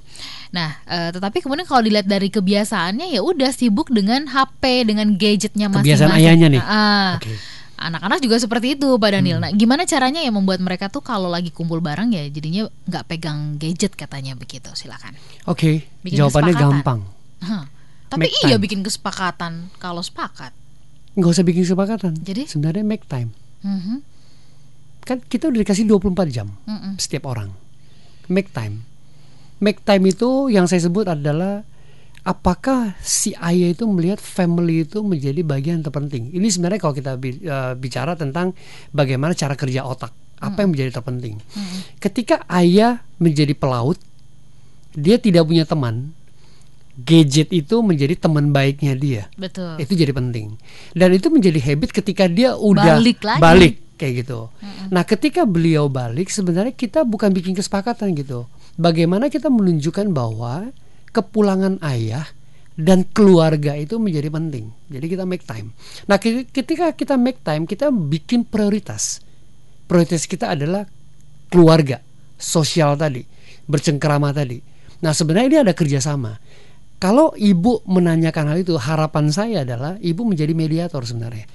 Nah uh, tetapi kemudian kalau dilihat dari kebiasaannya ya udah sibuk dengan HP dengan gadgetnya masing-masing. Kebiasaan ayahnya nih. Ah, Oke. Anak-anak juga seperti itu, Pak Daniel. Hmm. Nah, gimana caranya ya membuat mereka tuh kalau lagi kumpul bareng ya jadinya nggak pegang gadget katanya begitu. Silakan. Oke, Bikin jawabannya kesepakatan. gampang. Hah. Tapi Make iya time. bikin kesepakatan kalau sepakat. Nggak usah bikin kesepakatan. Jadi? sebenarnya make time. Mhm, Kan kita udah dikasih 24 jam mm-mm. setiap orang. Make time. Make time itu yang saya sebut adalah apakah si ayah itu melihat family itu menjadi bagian terpenting. Ini sebenarnya kalau kita eh, bicara tentang bagaimana cara kerja otak, apa yang menjadi terpenting. Ketika ayah menjadi pelaut, dia tidak punya teman. Gadget itu menjadi teman baiknya dia. Betul. Itu jadi penting. Dan itu menjadi habit ketika dia udah Balik lagi. balik kayak gitu. Nah, ketika beliau balik sebenarnya kita bukan bikin kesepakatan gitu. Bagaimana kita menunjukkan bahwa kepulangan ayah dan keluarga itu menjadi penting. Jadi kita make time. Nah, ke- ketika kita make time, kita bikin prioritas. Prioritas kita adalah keluarga, sosial tadi, bercengkerama tadi. Nah, sebenarnya ini ada kerjasama. Kalau ibu menanyakan hal itu, harapan saya adalah ibu menjadi mediator sebenarnya.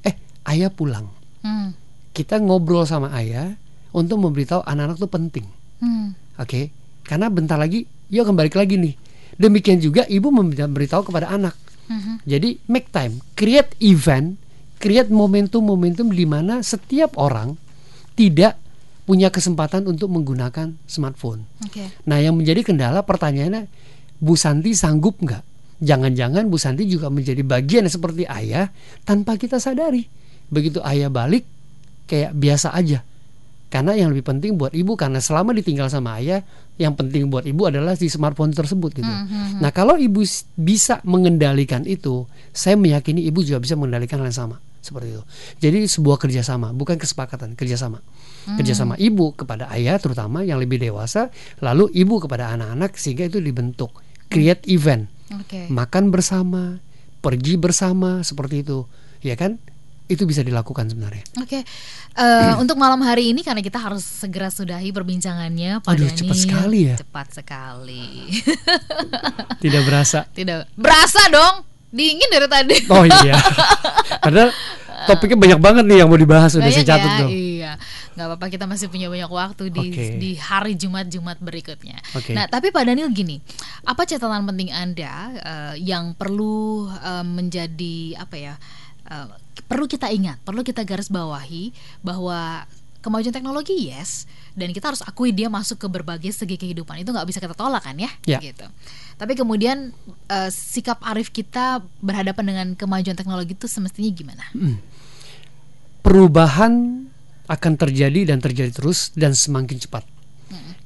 Eh, ayah pulang. Hmm, Kita ngobrol sama ayah untuk memberitahu anak-anak itu penting. hmm, Oke, karena bentar lagi, yuk kembali lagi nih. Demikian juga ibu memberitahu kepada anak. mhm. Jadi make time, create event, create momentum-momentum di mana setiap orang tidak punya kesempatan untuk menggunakan smartphone. Oke. Nah, yang menjadi kendala pertanyaannya, Bu Santi sanggup nggak? Jangan-jangan Bu Santi juga menjadi bagian seperti ayah tanpa kita sadari. Begitu ayah balik, kayak biasa aja. Karena yang lebih penting buat ibu karena selama ditinggal sama ayah, yang penting buat ibu adalah si smartphone tersebut gitu. Nah, kalau ibu bisa mengendalikan itu, saya meyakini ibu juga bisa mengendalikan hal yang sama seperti itu. Jadi sebuah kerjasama, bukan kesepakatan, kerjasama. Kerjasama ibu kepada ayah terutama yang lebih dewasa, lalu ibu kepada anak-anak sehingga itu dibentuk create event, Oke. makan bersama, pergi bersama seperti itu, ya kan? Itu bisa dilakukan sebenarnya. Oke, Eh, untuk malam hari ini karena kita harus segera sudahi perbincangannya, Pak Aduh, Dani. cepat sekali ya. Cepat sekali. Tidak berasa. Tidak berasa dong, dingin dari tadi. Oh iya. Padahal topiknya banyak banget nih yang mau dibahas udah saya Banyak catat ya, dong. Iya, nggak apa-apa kita masih punya banyak waktu di Oke. di hari Jumat-Jumat berikutnya. Oke. Nah, tapi Pak Daniel gini, apa catatan penting anda eh, yang perlu eh, menjadi apa ya? eh, perlu kita ingat, perlu kita garis bawahi bahwa kemajuan teknologi yes, dan kita harus akui dia masuk ke berbagai segi kehidupan itu nggak bisa kita tolak kan ya, Ya. gitu. Tapi kemudian eh, sikap arif kita berhadapan dengan kemajuan teknologi itu semestinya gimana? Perubahan akan terjadi dan terjadi terus dan semakin cepat.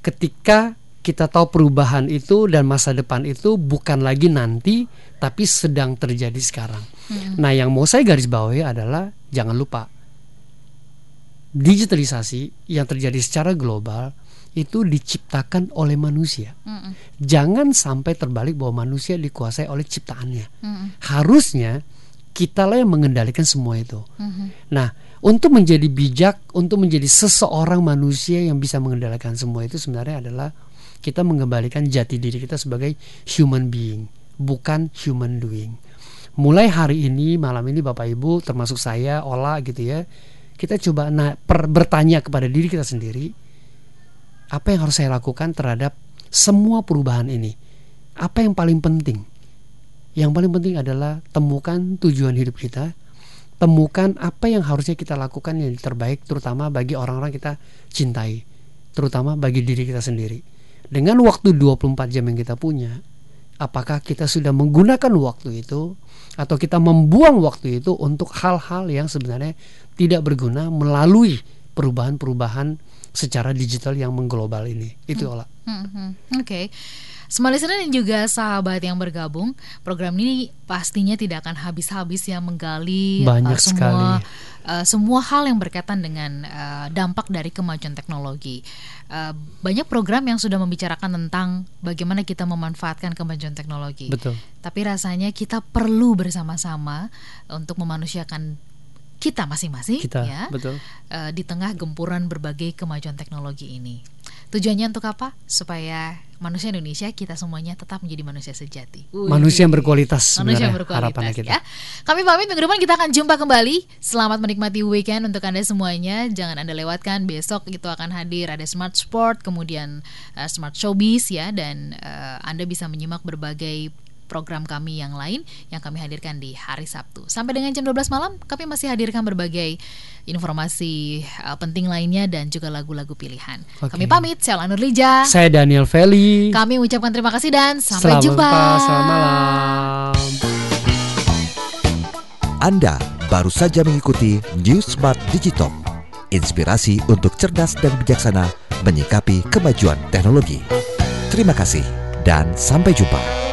Ketika kita tahu perubahan itu dan masa depan itu bukan lagi nanti tapi sedang terjadi sekarang. Nah, yang mau saya garis bawahi adalah jangan lupa digitalisasi yang terjadi secara global itu diciptakan oleh manusia. Mm-mm. Jangan sampai terbalik bahwa manusia dikuasai oleh ciptaannya. Mm-mm. Harusnya kitalah yang mengendalikan semua itu. Mhm. Nah, untuk menjadi bijak, untuk menjadi seseorang manusia yang bisa mengendalikan semua itu sebenarnya adalah kita mengembalikan jati diri kita sebagai human being, bukan human doing. Mulai hari ini, malam ini Bapak Ibu, termasuk saya, Ola gitu ya, kita coba na- per- bertanya kepada diri kita sendiri, apa yang harus saya lakukan terhadap semua perubahan ini? Apa yang paling penting? Yang paling penting adalah temukan tujuan hidup kita, temukan apa yang harusnya kita lakukan yang terbaik terutama bagi orang-orang kita cintai, terutama bagi diri kita sendiri. Dengan waktu 24 jam yang kita punya, apakah kita sudah menggunakan waktu itu atau kita membuang waktu itu untuk hal-hal yang sebenarnya tidak berguna melalui perubahan-perubahan secara digital yang mengglobal ini. Itu olah. Mhm. Oke, Semua listener dan juga sahabat yang bergabung, program ini pastinya tidak akan habis-habis ya menggali Banyak uh, semua sekali. uh, semua hal yang berkaitan dengan uh, dampak dari kemajuan teknologi. Uh, banyak program yang sudah membicarakan tentang bagaimana kita memanfaatkan kemajuan teknologi. Betul. Tapi rasanya kita perlu bersama-sama untuk memanusiakan kita masing-masing Kita, ya betul. eh, di tengah gempuran berbagai kemajuan teknologi ini. Tujuannya untuk apa? Supaya manusia Indonesia kita semuanya tetap menjadi manusia sejati. Wih. Manusia yang berkualitas Manusia yang berkualitas harapannya kita. ya. Kami pamit minggu depan kita akan jumpa kembali. Selamat menikmati weekend untuk Anda semuanya. Jangan Anda lewatkan besok itu akan hadir ada Smart Sport, kemudian eh, Smart Showbiz ya dan eh, Anda bisa menyimak berbagai program kami yang lain yang kami hadirkan di hari Sabtu. Sampai dengan jam 12 malam kami masih hadirkan berbagai informasi eh, penting lainnya dan juga lagu-lagu pilihan. Oke. Kami pamit, saya Lanur Lija. Saya Daniel Feli. Kami ucapkan terima kasih dan sampai Selamat jumpa. Selamat malam. Anda baru saja mengikuti New Smart Digital. Inspirasi untuk cerdas dan bijaksana menyikapi kemajuan teknologi. Terima kasih dan sampai jumpa.